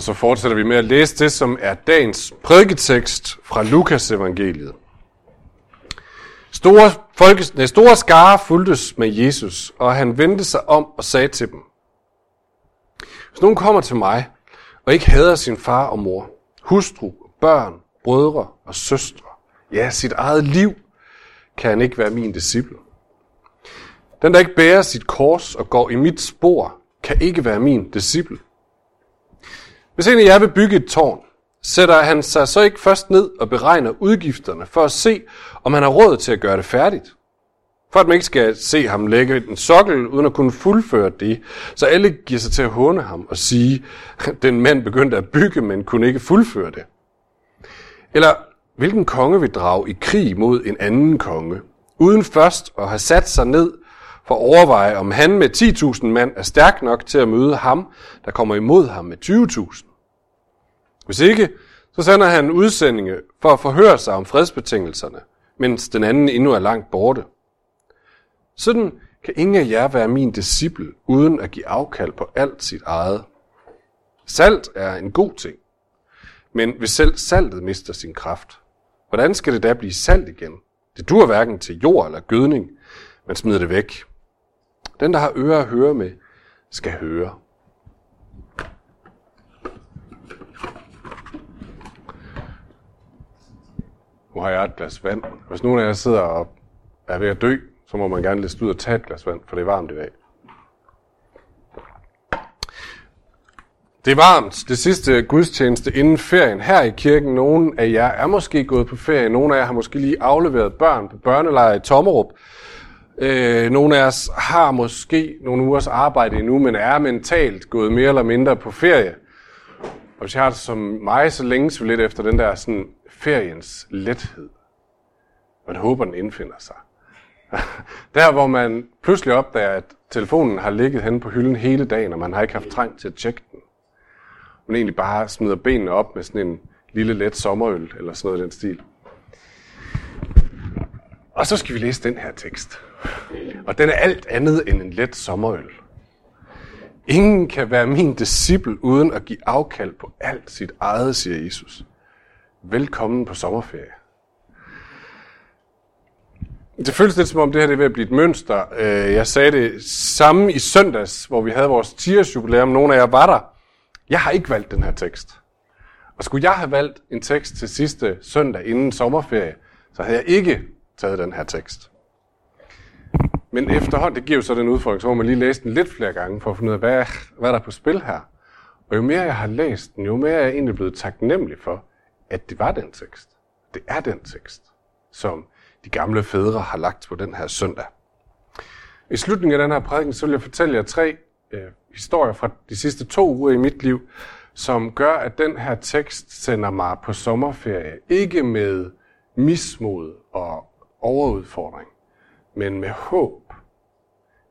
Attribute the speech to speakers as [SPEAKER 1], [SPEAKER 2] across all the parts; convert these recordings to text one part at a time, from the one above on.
[SPEAKER 1] Og så fortsætter vi med at læse det, som er dagens prædiketekst fra Lukas evangeliet. Store, folkes, nej, store skare fuldtes med Jesus, og han vendte sig om og sagde til dem, Hvis nogen kommer til mig, og ikke hader sin far og mor, hustru, børn, brødre og søstre, ja, sit eget liv, kan han ikke være min disciple. Den, der ikke bærer sit kors og går i mit spor, kan ikke være min disciple. Hvis en af jer vil bygge et tårn, sætter han sig så ikke først ned og beregner udgifterne for at se, om han har råd til at gøre det færdigt. For at man ikke skal se ham lægge en sokkel, uden at kunne fuldføre det, så alle giver sig til at håne ham og sige, at den mand begyndte at bygge, men kunne ikke fuldføre det. Eller hvilken konge vil drage i krig mod en anden konge, uden først at have sat sig ned for at overveje, om han med 10.000 mand er stærk nok til at møde ham, der kommer imod ham med 20.000. Hvis ikke, så sender han udsendinge for at forhøre sig om fredsbetingelserne, mens den anden endnu er langt borte. Sådan kan ingen af jer være min disciple, uden at give afkald på alt sit eget. Salt er en god ting, men hvis selv saltet mister sin kraft, hvordan skal det da blive salt igen? Det dur hverken til jord eller gødning, man smider det væk. Den, der har ører at høre med, skal høre. Nu har jeg et glas vand. Hvis nogen af jer sidder og er ved at dø, så må man gerne lidt ud og tage et glas vand, for det er varmt i dag. Det er varmt. Det sidste gudstjeneste inden ferien her i kirken. Nogle af jer er måske gået på ferie. Nogle af jer har måske lige afleveret børn på børnelejr i Tommerup. Øh, nogle af os har måske nogle ugers arbejde endnu, men er mentalt gået mere eller mindre på ferie. Og hvis jeg har det som mig, så længes vi lidt efter den der sådan, feriens lethed. Man håber, den indfinder sig. Der, hvor man pludselig opdager, at telefonen har ligget henne på hylden hele dagen, og man har ikke haft trang til at tjekke den. Man egentlig bare smider benene op med sådan en lille let sommerøl, eller sådan noget i den stil. Og så skal vi læse den her tekst. Og den er alt andet end en let sommerøl. Ingen kan være min disciple uden at give afkald på alt sit eget, siger Jesus. Velkommen på sommerferie. Det føles lidt som om det her det er ved at blive et mønster. Øh, jeg sagde det samme i søndags, hvor vi havde vores 10 jubilæum. Nogle af jer var der. Jeg har ikke valgt den her tekst. Og skulle jeg have valgt en tekst til sidste søndag inden sommerferie, så havde jeg ikke taget den her tekst. Men efterhånden, det giver jo så den udfordring, så må man lige læse den lidt flere gange, for at finde ud af, hvad, hvad er der på spil her. Og jo mere jeg har læst den, jo mere er jeg egentlig blevet taknemmelig for, at det var den tekst. Det er den tekst, som de gamle fædre har lagt på den her søndag. I slutningen af den her prædiken, så vil jeg fortælle jer tre øh, historier fra de sidste to uger i mit liv, som gør, at den her tekst sender mig på sommerferie. Ikke med mismod og overudfordring, men med håb.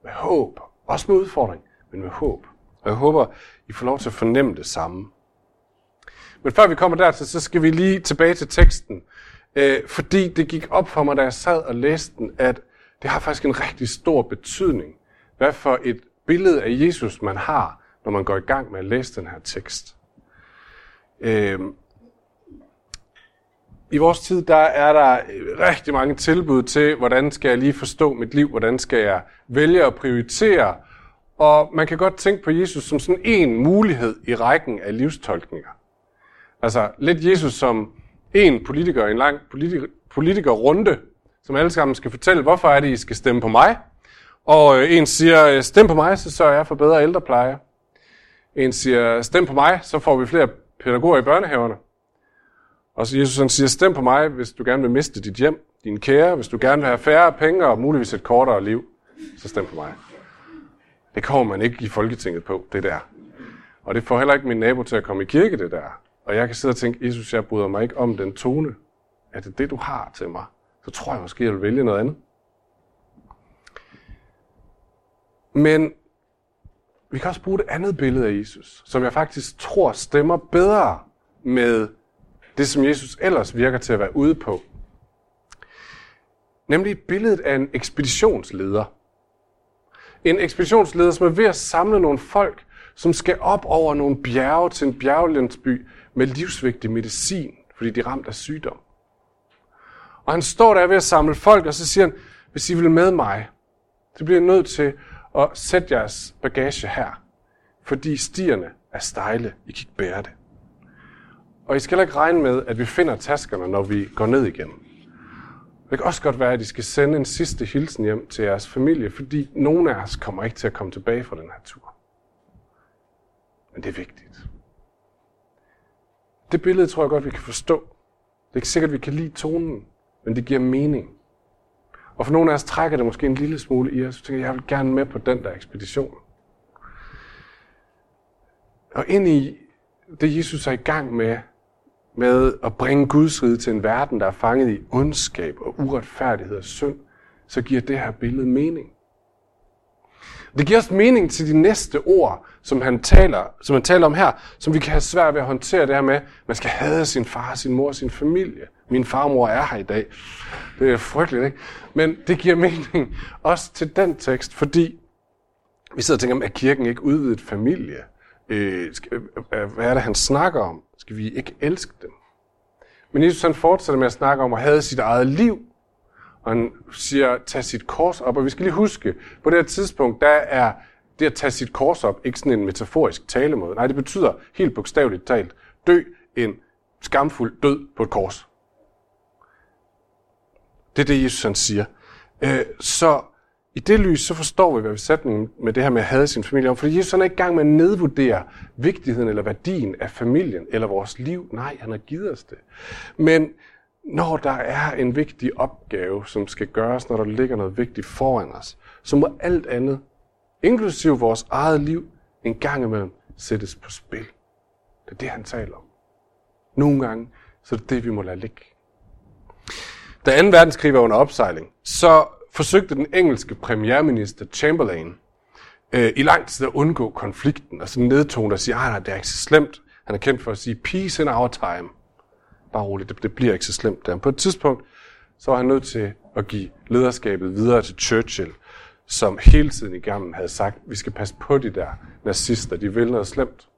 [SPEAKER 1] Med håb. Også med udfordring, men med håb. Og jeg håber, I får lov til at fornemme det samme. Men før vi kommer dertil, så skal vi lige tilbage til teksten. Øh, fordi det gik op for mig, da jeg sad og læste den, at det har faktisk en rigtig stor betydning, hvad for et billede af Jesus man har, når man går i gang med at læse den her tekst. Øh, i vores tid, der er der rigtig mange tilbud til, hvordan skal jeg lige forstå mit liv, hvordan skal jeg vælge at prioritere. Og man kan godt tænke på Jesus som sådan en mulighed i rækken af livstolkninger. Altså lidt Jesus som en politiker i en lang politiker, politikerrunde, som alle sammen skal fortælle, hvorfor er det, I skal stemme på mig. Og øh, en siger, øh, stem på mig, så sørger jeg for bedre ældrepleje. En siger, stem på mig, så får vi flere pædagoger i børnehaverne. Og så Jesus han siger, stem på mig, hvis du gerne vil miste dit hjem, din kære, hvis du gerne vil have færre penge og muligvis et kortere liv, så stem på mig. Det kommer man ikke i Folketinget på, det der. Og det får heller ikke min nabo til at komme i kirke, det der. Og jeg kan sidde og tænke, Jesus, jeg bryder mig ikke om den tone. Er det det, du har til mig? Så tror jeg måske, jeg vil vælge noget andet. Men vi kan også bruge det andet billede af Jesus, som jeg faktisk tror stemmer bedre med det, som Jesus ellers virker til at være ude på. Nemlig billedet af en ekspeditionsleder. En ekspeditionsleder, som er ved at samle nogle folk, som skal op over nogle bjerge til en bjerglandsby med livsvigtig medicin, fordi de er ramt af sygdom. Og han står der ved at samle folk, og så siger han, hvis I vil med mig, så bliver I nødt til at sætte jeres bagage her, fordi stierne er stejle. I kan ikke bære det. Og I skal heller ikke regne med, at vi finder taskerne, når vi går ned igen. Det kan også godt være, at I skal sende en sidste hilsen hjem til jeres familie, fordi nogle af os kommer ikke til at komme tilbage fra den her tur. Men det er vigtigt. Det billede tror jeg godt, vi kan forstå. Det er ikke sikkert, at vi kan lide tonen, men det giver mening. Og for nogle af os trækker det måske en lille smule i os. Så tænker, jeg vil gerne med på den der ekspedition. Og ind i det, Jesus er i gang med, med at bringe Guds rige til en verden, der er fanget i ondskab og uretfærdighed og synd, så giver det her billede mening. Det giver også mening til de næste ord, som han taler, som han taler om her, som vi kan have svært ved at håndtere det her med, man skal have sin far, sin mor, sin familie. Min farmor er her i dag. Det er frygteligt, ikke? Men det giver mening også til den tekst, fordi vi sidder og tænker, er kirken ikke udvidet familie? Øh, øh, øh, hvad er det, han snakker om? Skal vi ikke elske dem? Men Jesus han fortsætter med at snakke om at have sit eget liv. Og han siger, tag sit kors op. Og vi skal lige huske, på det her tidspunkt, der er det at tage sit kors op ikke sådan en metaforisk talemåde. Nej, det betyder helt bogstaveligt talt, dø en skamfuld død på et kors. Det er det, Jesus han siger. Øh, så i det lys, så forstår vi, hvad vi sætningen med det her med at have sin familie om. Fordi Jesus han er ikke i gang med at nedvurdere vigtigheden eller værdien af familien eller vores liv. Nej, han har givet os det. Men når der er en vigtig opgave, som skal gøres, når der ligger noget vigtigt foran os, så må alt andet, inklusive vores eget liv, en gang imellem sættes på spil. Det er det, han taler om. Nogle gange, så er det det, vi må lade ligge. Da 2. verdenskrig var under opsejling, så forsøgte den engelske premierminister Chamberlain øh, i lang tid at undgå konflikten, og så nedtone og sige, at ah, det er ikke så slemt. Han er kendt for at sige, peace in our time. Bare roligt, det, det bliver ikke så slemt der. På et tidspunkt, så var han nødt til at give lederskabet videre til Churchill, som hele tiden igennem havde sagt, vi skal passe på de der nazister, de vil noget slemt.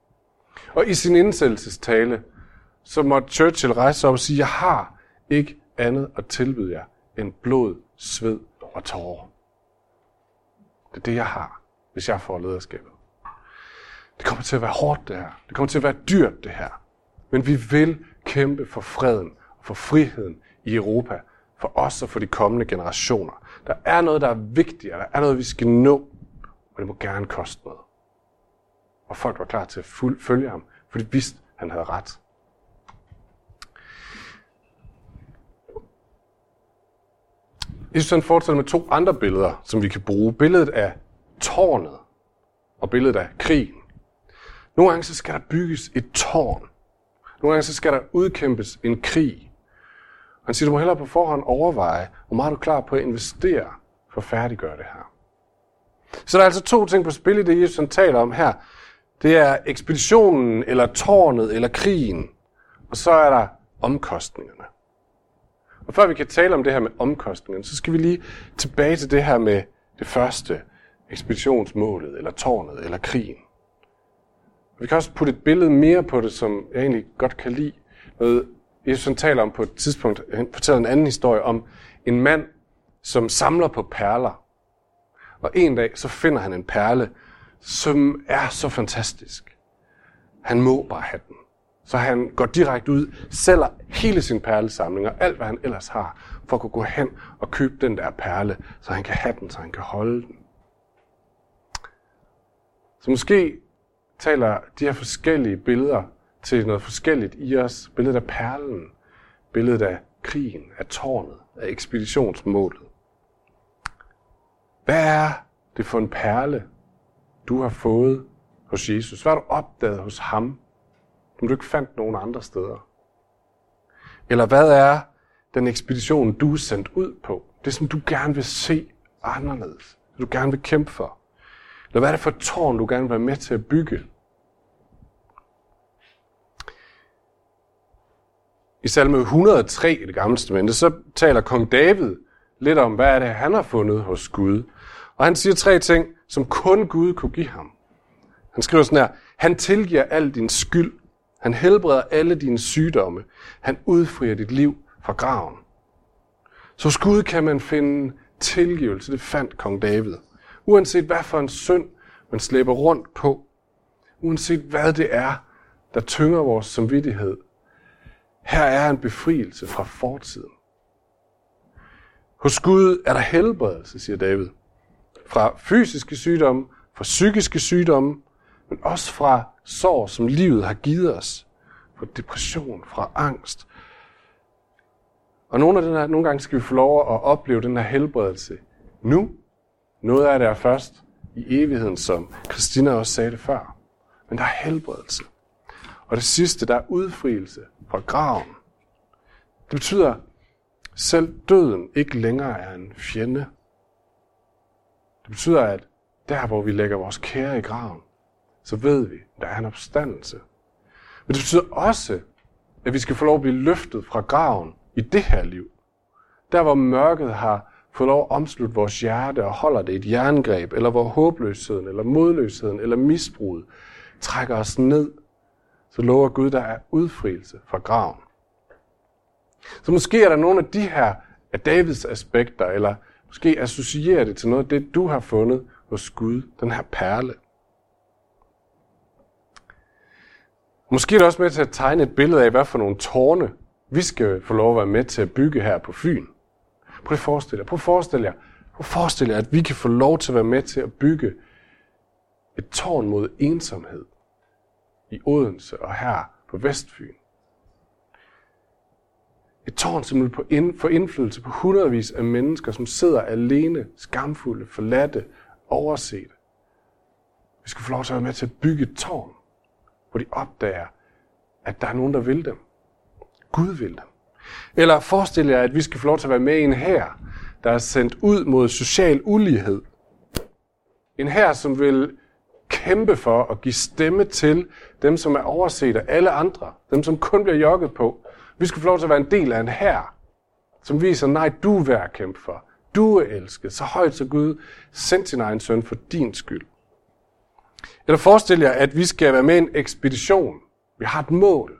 [SPEAKER 1] Og i sin indsættelsestale, så måtte Churchill rejse op og sige, jeg har ikke andet at tilbyde jer end blod, sved og tårer. Det er det, jeg har, hvis jeg får lederskabet. Det kommer til at være hårdt, det her. Det kommer til at være dyrt, det her. Men vi vil kæmpe for freden og for friheden i Europa, for os og for de kommende generationer. Der er noget, der er vigtigere. Der er noget, vi skal nå, og det må gerne koste noget. Og folk var klar til at følge ham, for de vidste, at han havde ret. Jesus han fortsætter med to andre billeder, som vi kan bruge. Billedet af tårnet og billedet af krigen. Nogle gange så skal der bygges et tårn. Nogle gange så skal der udkæmpes en krig. Han siger, du må hellere på forhånd overveje, hvor meget du er klar på at investere for at færdiggøre det her. Så der er altså to ting på spil i det, Jesus han taler om her. Det er ekspeditionen, eller tårnet, eller krigen. Og så er der omkostningerne. Og før vi kan tale om det her med omkostningerne, så skal vi lige tilbage til det her med det første ekspeditionsmålet, eller tårnet, eller krigen. Vi kan også putte et billede mere på det, som jeg egentlig godt kan lide. Noget, Jesus taler om på et tidspunkt, han fortæller en anden historie om en mand, som samler på perler. Og en dag, så finder han en perle, som er så fantastisk. Han må bare have den. Så han går direkte ud, sælger hele sin perlesamling og alt, hvad han ellers har, for at kunne gå hen og købe den der perle, så han kan have den, så han kan holde den. Så måske taler de her forskellige billeder til noget forskelligt i os. Billedet af perlen, billedet af krigen, af tårnet, af ekspeditionsmålet. Hvad er det for en perle, du har fået hos Jesus? Hvad har du opdaget hos ham, som du ikke fandt nogen andre steder? Eller hvad er den ekspedition, du er sendt ud på? Det, som du gerne vil se anderledes. som du gerne vil kæmpe for. Eller hvad er det for et tårn, du gerne vil være med til at bygge? I salme 103 i det gamle testamente, så taler kong David lidt om, hvad er det, han har fundet hos Gud. Og han siger tre ting, som kun Gud kunne give ham. Han skriver sådan her, han tilgiver al din skyld. Han helbreder alle dine sygdomme. Han udfrier dit liv fra graven. Så hos Gud kan man finde tilgivelse. Det fandt kong David. Uanset hvad for en synd man slæber rundt på. Uanset hvad det er, der tynger vores samvittighed. Her er en befrielse fra fortiden. Hos Gud er der helbredelse, siger David. Fra fysiske sygdomme, fra psykiske sygdomme, men også fra sår, som livet har givet os. Fra depression, fra angst. Og nogle, af den her, nogle gange skal vi få lov at opleve den her helbredelse nu. Noget af det er først i evigheden, som Christina også sagde det før. Men der er helbredelse. Og det sidste, der er udfrielse fra graven. Det betyder, selv døden ikke længere er en fjende. Det betyder, at der, hvor vi lægger vores kære i graven, så ved vi, at der er en opstandelse. Men det betyder også, at vi skal få lov at blive løftet fra graven i det her liv. Der, hvor mørket har fået lov at omslutte vores hjerte og holder det et jerngreb, eller hvor håbløsheden, eller modløsheden, eller misbruget trækker os ned, så lover Gud, der er udfrielse fra graven. Så måske er der nogle af de her af Davids aspekter, eller måske associerer det til noget af det, du har fundet hos Gud, den her perle. Måske er det også med til at tegne et billede af, hvad for nogle tårne vi skal få lov at være med til at bygge her på Fyn. Prøv at forestille jer, prøv at forestille jer, prøv at forestille jer, at vi kan få lov til at være med til at bygge et tårn mod ensomhed i Odense og her på Vestfyn. Et tårn, som vil få indflydelse på hundredvis af mennesker, som sidder alene, skamfulde, forladte, overset. Vi skal få lov til at være med til at bygge et tårn, hvor de opdager, at der er nogen, der vil dem. Gud vil dem. Eller forestil jer, at vi skal få lov til at være med i en her, der er sendt ud mod social ulighed. En her, som vil kæmpe for at give stemme til dem, som er overset af alle andre. Dem, som kun bliver jokket på. Vi skal få lov til at være en del af en her, som viser, nej, du er værd at kæmpe for. Du er elsket, så højt så Gud sendte sin egen søn for din skyld. Eller forestil jer, at vi skal være med i en ekspedition. Vi har et mål.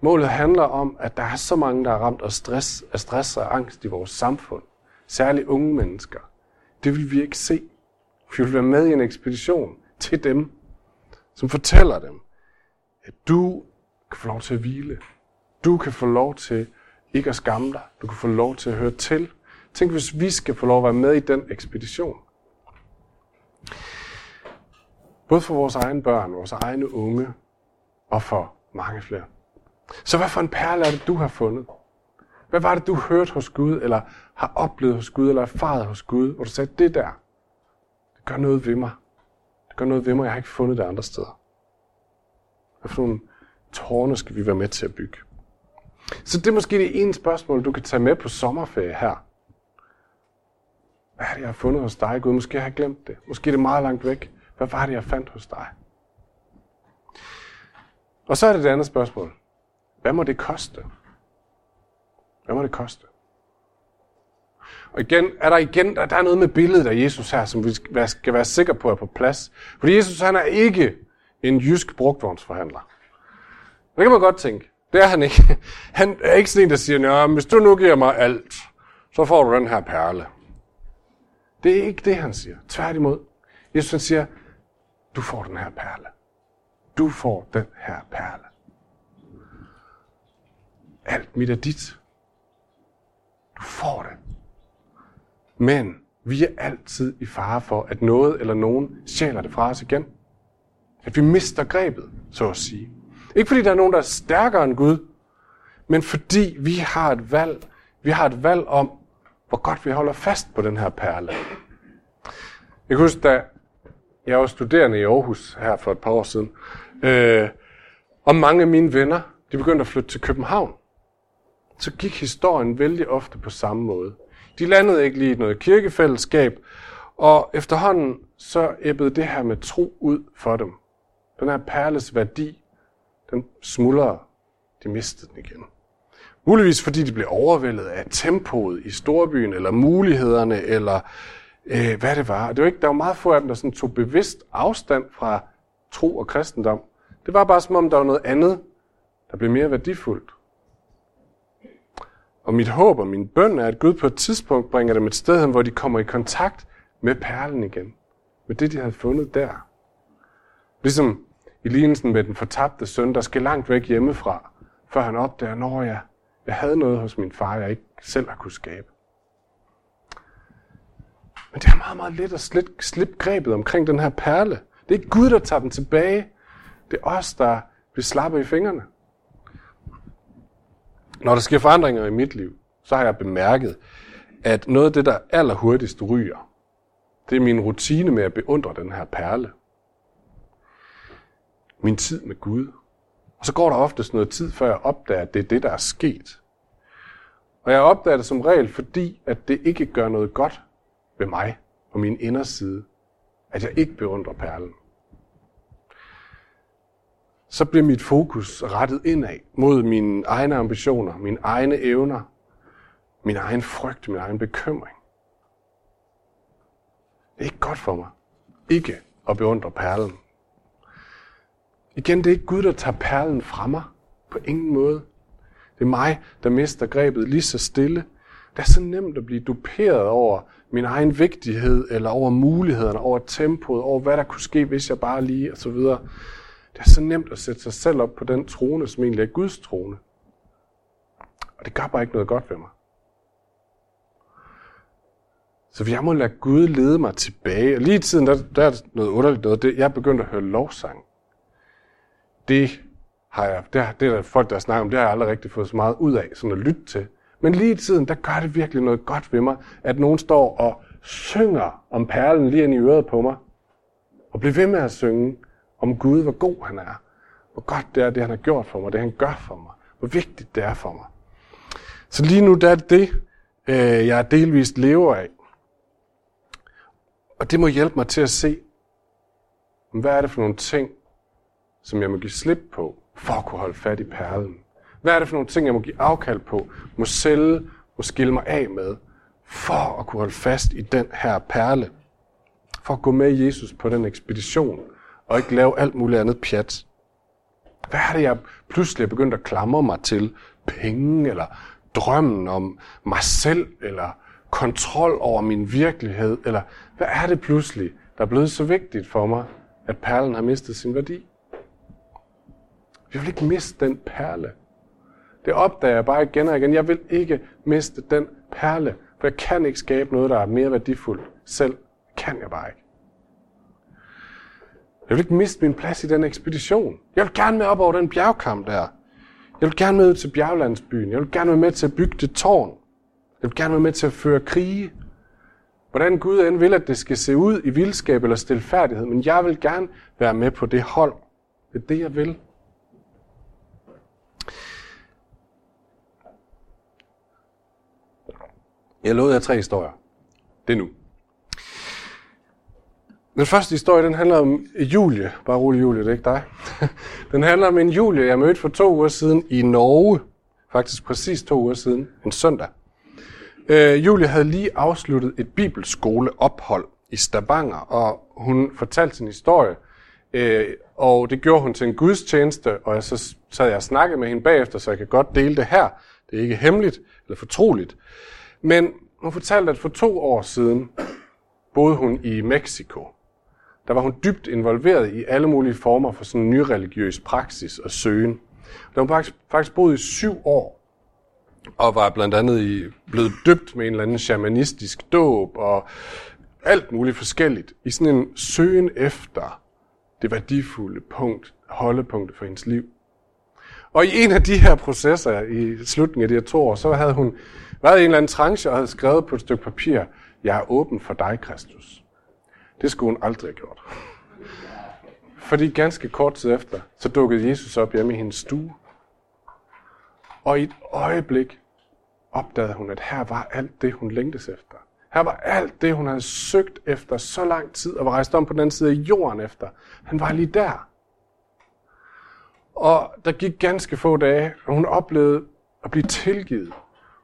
[SPEAKER 1] Målet handler om, at der er så mange, der er ramt af stress, af stress og angst i vores samfund. Særligt unge mennesker. Det vil vi ikke se. Vi vil være med i en ekspedition til dem, som fortæller dem, at du kan få lov til at hvile. Du kan få lov til ikke at skamme dig. Du kan få lov til at høre til. Tænk, hvis vi skal få lov at være med i den ekspedition. Både for vores egne børn, vores egne unge og for mange flere. Så hvad for en perle er det, du har fundet? Hvad var det, du hørte hos Gud, eller har oplevet hos Gud, eller erfaret hos Gud, hvor du sagde, det der, det gør noget ved mig. Gør noget ved mig, jeg har ikke fundet det andre steder. Hvad for nogle tårne skal vi være med til at bygge? Så det er måske det ene spørgsmål, du kan tage med på sommerferie her. Hvad er det, jeg har fundet hos dig, Gud? Måske jeg har jeg glemt det. Måske er det meget langt væk. Hvad var det, jeg fandt hos dig? Og så er det det andet spørgsmål. Hvad må det koste? Hvad må det koste? Og igen, er der igen, der, der er noget med billedet af Jesus her, som vi skal, skal være sikre på er på plads. Fordi Jesus, han er ikke en jysk brugtvognsforhandler. Det kan man godt tænke. Det er han ikke. Han er ikke sådan en, der siger, hvis du nu giver mig alt, så får du den her perle. Det er ikke det, han siger. Tværtimod. Jesus han siger, du får den her perle. Du får den her perle. Alt mit er dit. Du får det. Men vi er altid i fare for, at noget eller nogen stjæler det fra os igen. At vi mister grebet, så at sige. Ikke fordi der er nogen, der er stærkere end Gud, men fordi vi har et valg. Vi har et valg om, hvor godt vi holder fast på den her perle. Jeg kan huske, da jeg var studerende i Aarhus her for et par år siden, øh, og mange af mine venner, de begyndte at flytte til København så gik historien vældig ofte på samme måde. De landede ikke lige i noget kirkefællesskab, og efterhånden så æbbede det her med tro ud for dem. Den her perles værdi, den smuldrede. De mistede den igen. Muligvis fordi de blev overvældet af tempoet i storbyen, eller mulighederne, eller øh, hvad det var. Det var ikke, der var meget få af dem, der sådan tog bevidst afstand fra tro og kristendom. Det var bare som om, der var noget andet, der blev mere værdifuldt. Og mit håb og min bøn er, at Gud på et tidspunkt bringer dem et sted hen, hvor de kommer i kontakt med perlen igen. Med det, de havde fundet der. Ligesom i lignelsen med den fortabte søn, der skal langt væk hjemmefra, før han opdager, når jeg, jeg havde noget hos min far, jeg ikke selv har kunne skabe. Men det er meget, meget let at slippe, slippe grebet omkring den her perle. Det er ikke Gud, der tager den tilbage. Det er os, der bliver slappet i fingrene. Når der sker forandringer i mit liv, så har jeg bemærket, at noget af det, der allerhurtigst ryger, det er min rutine med at beundre den her perle. Min tid med Gud. Og så går der oftest noget tid, før jeg opdager, at det er det, der er sket. Og jeg opdager det som regel, fordi at det ikke gør noget godt ved mig på min inderside, at jeg ikke beundrer perlen. Så bliver mit fokus rettet indad mod mine egne ambitioner, mine egne evner, min egen frygt, min egen bekymring. Det er ikke godt for mig. Ikke at beundre perlen. Igen, det er ikke Gud, der tager perlen fra mig. På ingen måde. Det er mig, der mister grebet lige så stille. Det er så nemt at blive duperet over min egen vigtighed, eller over mulighederne, over tempoet, over hvad der kunne ske, hvis jeg bare lige, og så videre. Det er så nemt at sætte sig selv op på den trone, som egentlig er Guds trone. Og det gør bare ikke noget godt ved mig. Så jeg må lade Gud lede mig tilbage. Og lige i tiden, der, der er noget underligt noget. Det, jeg er begyndt at høre lovsang. Det har jeg, det, det er der folk, der snakker om, det har jeg aldrig rigtig fået så meget ud af, sådan at lytte til. Men lige i tiden, der gør det virkelig noget godt ved mig, at nogen står og synger om perlen lige ind i øret på mig. Og bliver ved med at synge om Gud, hvor god han er. Hvor godt det er, det han har gjort for mig, det han gør for mig. Hvor vigtigt det er for mig. Så lige nu, der er det det, øh, jeg delvist lever af. Og det må hjælpe mig til at se, hvad er det for nogle ting, som jeg må give slip på, for at kunne holde fat i perlen. Hvad er det for nogle ting, jeg må give afkald på, må sælge, må skille mig af med, for at kunne holde fast i den her perle. For at gå med Jesus på den ekspedition, og ikke lave alt muligt andet pjat. Hvad er det, jeg pludselig er begyndt at klamre mig til? Penge, eller drømmen om mig selv, eller kontrol over min virkelighed, eller hvad er det pludselig, der er blevet så vigtigt for mig, at perlen har mistet sin værdi? Vi vil ikke miste den perle. Det opdager jeg bare igen og igen. Jeg vil ikke miste den perle, for jeg kan ikke skabe noget, der er mere værdifuldt selv. Kan jeg bare ikke. Jeg vil ikke miste min plads i den ekspedition. Jeg vil gerne med op over den bjergkamp der. Jeg vil gerne med ud til bjerglandsbyen. Jeg vil gerne være med til at bygge det tårn. Jeg vil gerne være med til at føre krige. Hvordan Gud end vil, at det skal se ud i vildskab eller stilfærdighed, men jeg vil gerne være med på det hold. Det er det, jeg vil. Jeg lovede jer tre historier. Det er nu. Den første historie, den handler om Julie. Bare rolig Julie, det er ikke dig. Den handler om en Julie, jeg mødte for to uger siden i Norge. Faktisk præcis to uger siden. En søndag. Øh, Julie havde lige afsluttet et bibelskoleophold i Stavanger, og hun fortalte sin historie. Øh, og det gjorde hun til en gudstjeneste, og så sad jeg og snakkede med hende bagefter, så jeg kan godt dele det her. Det er ikke hemmeligt eller fortroligt. Men hun fortalte, at for to år siden boede hun i Mexico. Der var hun dybt involveret i alle mulige former for sådan en nyreligiøs praksis og søgen. Der hun faktisk, faktisk boet i syv år, og var blandt andet i, blevet døbt med en eller anden shamanistisk dåb, og alt muligt forskelligt, i sådan en søgen efter det værdifulde punkt, holdepunktet for hendes liv. Og i en af de her processer i slutningen af de her to år, så havde hun været i en eller anden tranche og havde skrevet på et stykke papir, jeg er åben for dig, Kristus. Det skulle hun aldrig have gjort. Fordi ganske kort tid efter, så dukkede Jesus op hjemme i hendes stue. Og i et øjeblik opdagede hun, at her var alt det, hun længtes efter. Her var alt det, hun havde søgt efter så lang tid, og var rejst om på den anden side af jorden efter. Han var lige der. Og der gik ganske få dage, og hun oplevede at blive tilgivet.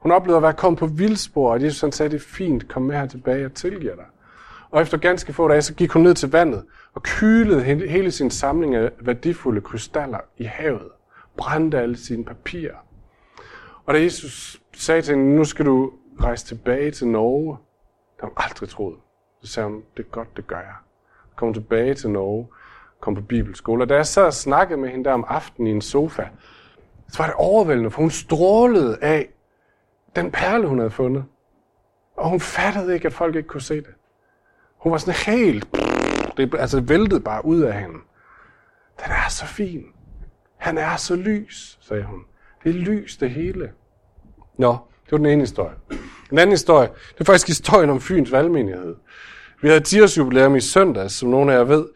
[SPEAKER 1] Hun oplevede at være kommet på vildspor, og Jesus han sagde, det er fint, kom med her tilbage, og tilgiver dig. Og efter ganske få dage, så gik hun ned til vandet og kylede hele sin samling af værdifulde krystaller i havet. Brændte alle sine papirer. Og da Jesus sagde til hende, nu skal du rejse tilbage til Norge, det har hun aldrig troet. Så sagde hun, det er godt, det gør jeg. Kom tilbage til Norge, kom på bibelskole. Og da jeg sad og snakkede med hende der om aftenen i en sofa, så var det overvældende, for hun strålede af den perle, hun havde fundet. Og hun fattede ikke, at folk ikke kunne se det. Hun var sådan helt... Det altså væltede bare ud af hende. Den er så fin. Han er så lys, sagde hun. Det er lys, det hele. Nå, det var den ene historie. Den anden historie, det er faktisk historien om Fyns valgmenighed. Vi havde 10 jubilæum i søndags, som nogle af jer ved.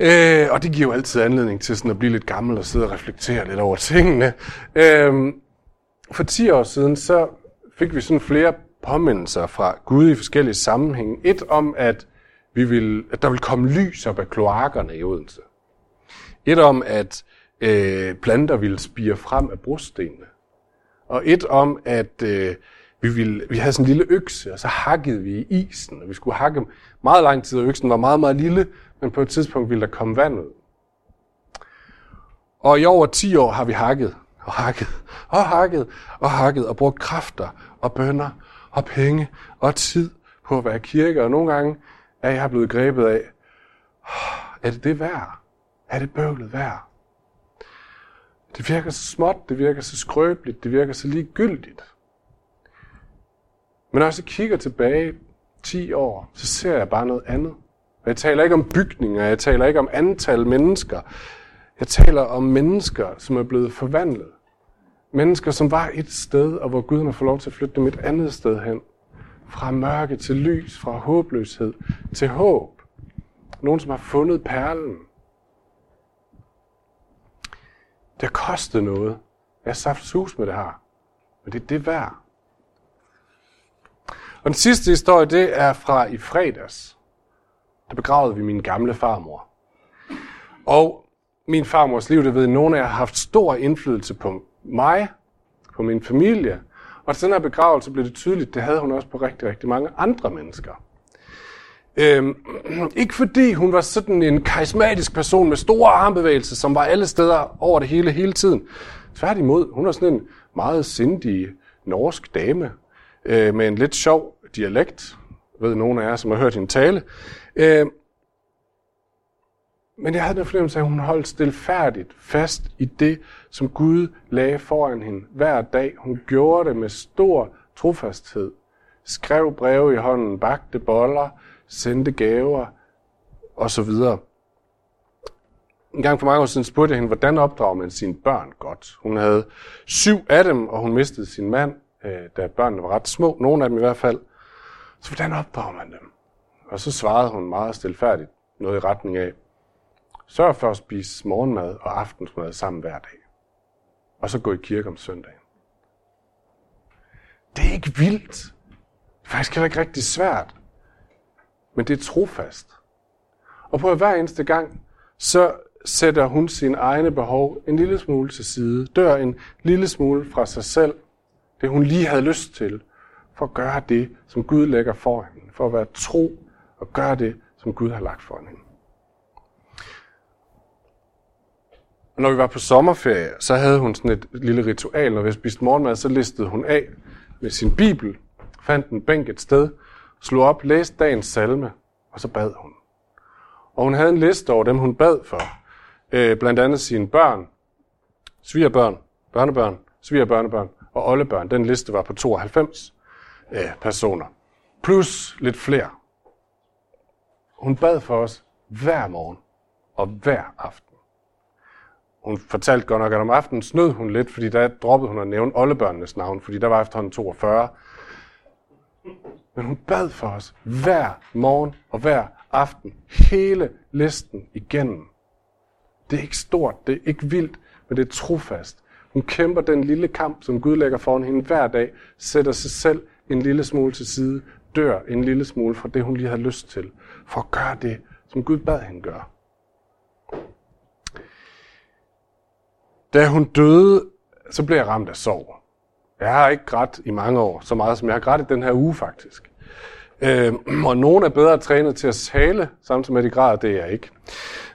[SPEAKER 1] Øh, og det giver jo altid anledning til sådan at blive lidt gammel og sidde og reflektere lidt over tingene. Øh, for 10 år siden, så fik vi sådan flere påmindelser fra Gud i forskellige sammenhænge. Et om, at, vi vil, at der vil komme lys op af kloakkerne i Odense. Et om, at øh, planter ville spire frem af brostenene. Og et om, at øh, vi, ville, vi havde sådan en lille økse, og så hakkede vi i isen, og vi skulle hakke meget lang tid, og øksen var meget, meget lille, men på et tidspunkt ville der komme vand ud. Og i over 10 år har vi hakket, og hakket, og hakket, og hakket, og brugt kræfter, og bønder, og penge, og tid på at være kirke, og nogle gange er jeg blevet grebet af, er det det værd? Er det bøvlet værd? Det virker så småt, det virker så skrøbeligt, det virker så ligegyldigt. Men når jeg så kigger tilbage 10 år, så ser jeg bare noget andet. Jeg taler ikke om bygninger, jeg taler ikke om antal mennesker. Jeg taler om mennesker, som er blevet forvandlet. Mennesker, som var et sted, og hvor Gud har fået lov til at flytte dem et andet sted hen. Fra mørke til lys, fra håbløshed til håb. Nogen, som har fundet perlen. Det har kostet noget. Jeg har saft sus med det her. Men det er det værd. Og den sidste historie, det er fra i fredags. Der begravede vi min gamle farmor. Og min farmors liv, det ved nogen af jer, har haft stor indflydelse på mig, på min familie. Og til den her begravelse blev det tydeligt, det havde hun også på rigtig, rigtig mange andre mennesker. Øhm, ikke fordi hun var sådan en karismatisk person med store armbevægelser, som var alle steder over det hele, hele tiden. Tværtimod, hun var sådan en meget sindig norsk dame, øh, med en lidt sjov dialekt. Jeg ved nogen af jer, som har hørt hende tale. Øh, men jeg havde den fornemmelse af, at hun holdt stilfærdigt fast i det, som Gud lagde foran hende hver dag. Hun gjorde det med stor trofasthed. Skrev breve i hånden, bagte boller, sendte gaver osv. En gang for mange år siden spurgte jeg hende, hvordan opdrager man sine børn godt? Hun havde syv af dem, og hun mistede sin mand, øh, da børnene var ret små, nogle af dem i hvert fald. Så hvordan opdrager man dem? Og så svarede hun meget stilfærdigt noget i retning af, Sørg for at spise morgenmad og aftensmad sammen hver dag. Og så gå i kirke om søndagen. Det er ikke vildt. Det er faktisk heller ikke rigtig svært. Men det er trofast. Og på hver eneste gang, så sætter hun sine egne behov en lille smule til side. Dør en lille smule fra sig selv. Det hun lige havde lyst til. For at gøre det, som Gud lægger for hende. For at være tro og gøre det, som Gud har lagt for hende. Og når vi var på sommerferie, så havde hun sådan et lille ritual. Når vi spiste morgenmad, så listede hun af med sin bibel, fandt en bænk et sted, slog op, læste dagens salme, og så bad hun. Og hun havde en liste over dem, hun bad for. Øh, blandt andet sine børn, svigerbørn, børnebørn, svigerbørnebørn og oldebørn. Den liste var på 92 øh, personer. Plus lidt flere. Hun bad for os hver morgen og hver aften. Hun fortalte godt nok, at om aftenen snød hun lidt, fordi der droppede hun at nævne oldebørnenes navn, fordi der var efterhånden 42. Men hun bad for os hver morgen og hver aften, hele listen igennem. Det er ikke stort, det er ikke vildt, men det er trofast. Hun kæmper den lille kamp, som Gud lægger foran hende hver dag, sætter sig selv en lille smule til side, dør en lille smule fra det, hun lige har lyst til, for at gøre det, som Gud bad hende gøre. Da hun døde, så blev jeg ramt af sorg. Jeg har ikke grædt i mange år, så meget som jeg har grædt i den her uge faktisk. Øh, og nogen er bedre trænet til at tale, samtidig med de græder, det er jeg ikke.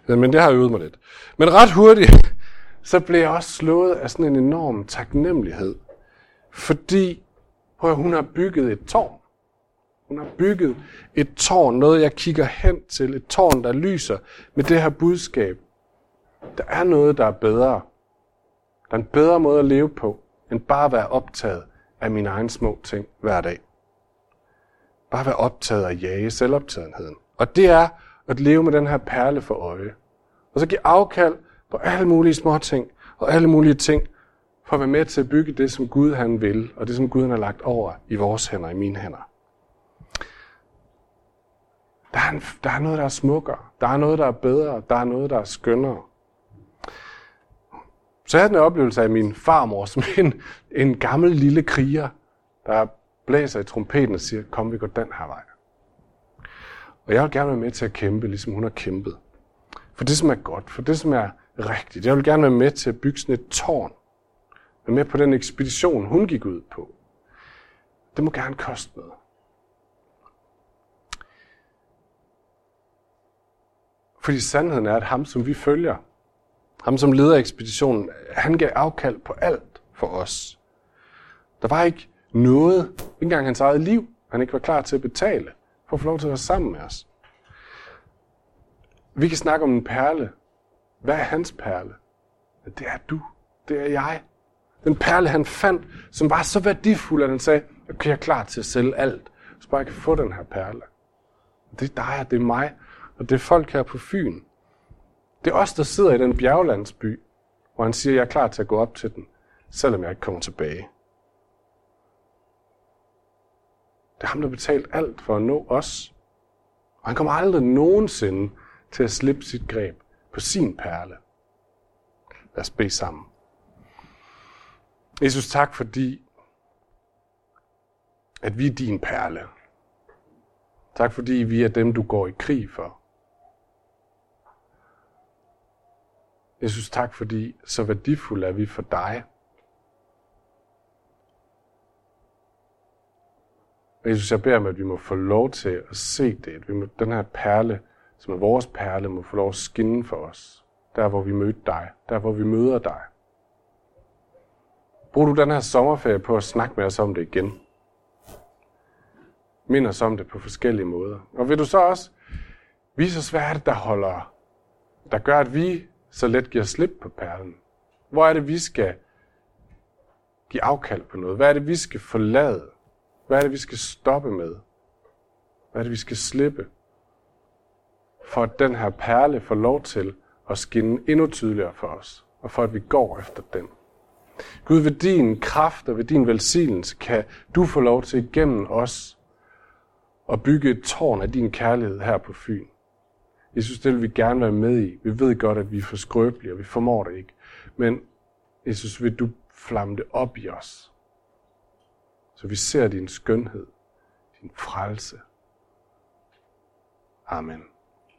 [SPEAKER 1] Øh, men det har jeg øvet mig lidt. Men ret hurtigt, så blev jeg også slået af sådan en enorm taknemmelighed. Fordi prøv at, hun har bygget et tårn. Hun har bygget et tårn, noget jeg kigger hen til, et tårn, der lyser med det her budskab. Der er noget, der er bedre. Der er en bedre måde at leve på, end bare at være optaget af mine egne små ting hver dag. Bare være optaget af jage selvoptagetheden. Og det er at leve med den her perle for øje. Og så give afkald på alle mulige små ting og alle mulige ting, for at være med til at bygge det, som Gud han vil, og det, som Gud han har lagt over i vores hænder, i mine hænder. Der er, en, der er noget, der er smukkere. Der er noget, der er bedre. Der er noget, der er skønnere. Så jeg havde en oplevelse af min farmor som en, en gammel lille kriger, der blæser i trompeten og siger, kom vi går den her vej. Og jeg vil gerne være med til at kæmpe, ligesom hun har kæmpet. For det, som er godt, for det, som er rigtigt. Jeg vil gerne være med til at bygge sådan et tårn. Være med på den ekspedition, hun gik ud på. Det må gerne koste noget. Fordi sandheden er, at ham, som vi følger, ham som leder ekspeditionen, han gav afkald på alt for os. Der var ikke noget, ikke engang hans eget liv, han ikke var klar til at betale, for at få lov til at være sammen med os. Vi kan snakke om en perle. Hvad er hans perle? Det er du. Det er jeg. Den perle, han fandt, som var så værdifuld, at han sagde, okay, jeg er klar til at sælge alt, så bare jeg kan få den her perle. Det er dig, og det er mig, og det er folk her på Fyn. Det er os, der sidder i den bjerglandsby, hvor han siger, jeg er klar til at gå op til den, selvom jeg ikke kommer tilbage. Det er ham, der har betalt alt for at nå os. Og han kommer aldrig nogensinde til at slippe sit greb på sin perle. Lad os bede sammen. Jesus, tak fordi, at vi er din perle. Tak fordi vi er dem, du går i krig for. Jesus, tak fordi så værdifuld er vi for dig. Jesus, jeg beder om, at vi må få lov til at se det. At vi må, den her perle, som er vores perle, må få lov at skinne for os. Der, hvor vi mødte dig. Der, hvor vi møder dig. Brug du den her sommerferie på at snakke med os om det igen. Mind os om det på forskellige måder. Og vil du så også vise os, hvad er det, der holder, der gør, at vi så let giver slip på perlen? Hvor er det, vi skal give afkald på noget? Hvad er det, vi skal forlade? Hvad er det, vi skal stoppe med? Hvad er det, vi skal slippe? For at den her perle får lov til at skinne endnu tydeligere for os, og for at vi går efter den. Gud, ved din kraft og ved din velsignelse kan du få lov til igennem os at bygge et tårn af din kærlighed her på Fyn. Jesus, det vil vi gerne være med i. Vi ved godt, at vi er for skrøbelige, og vi formår det ikke. Men Jesus, vil du flamme det op i os, så vi ser din skønhed, din frelse. Amen.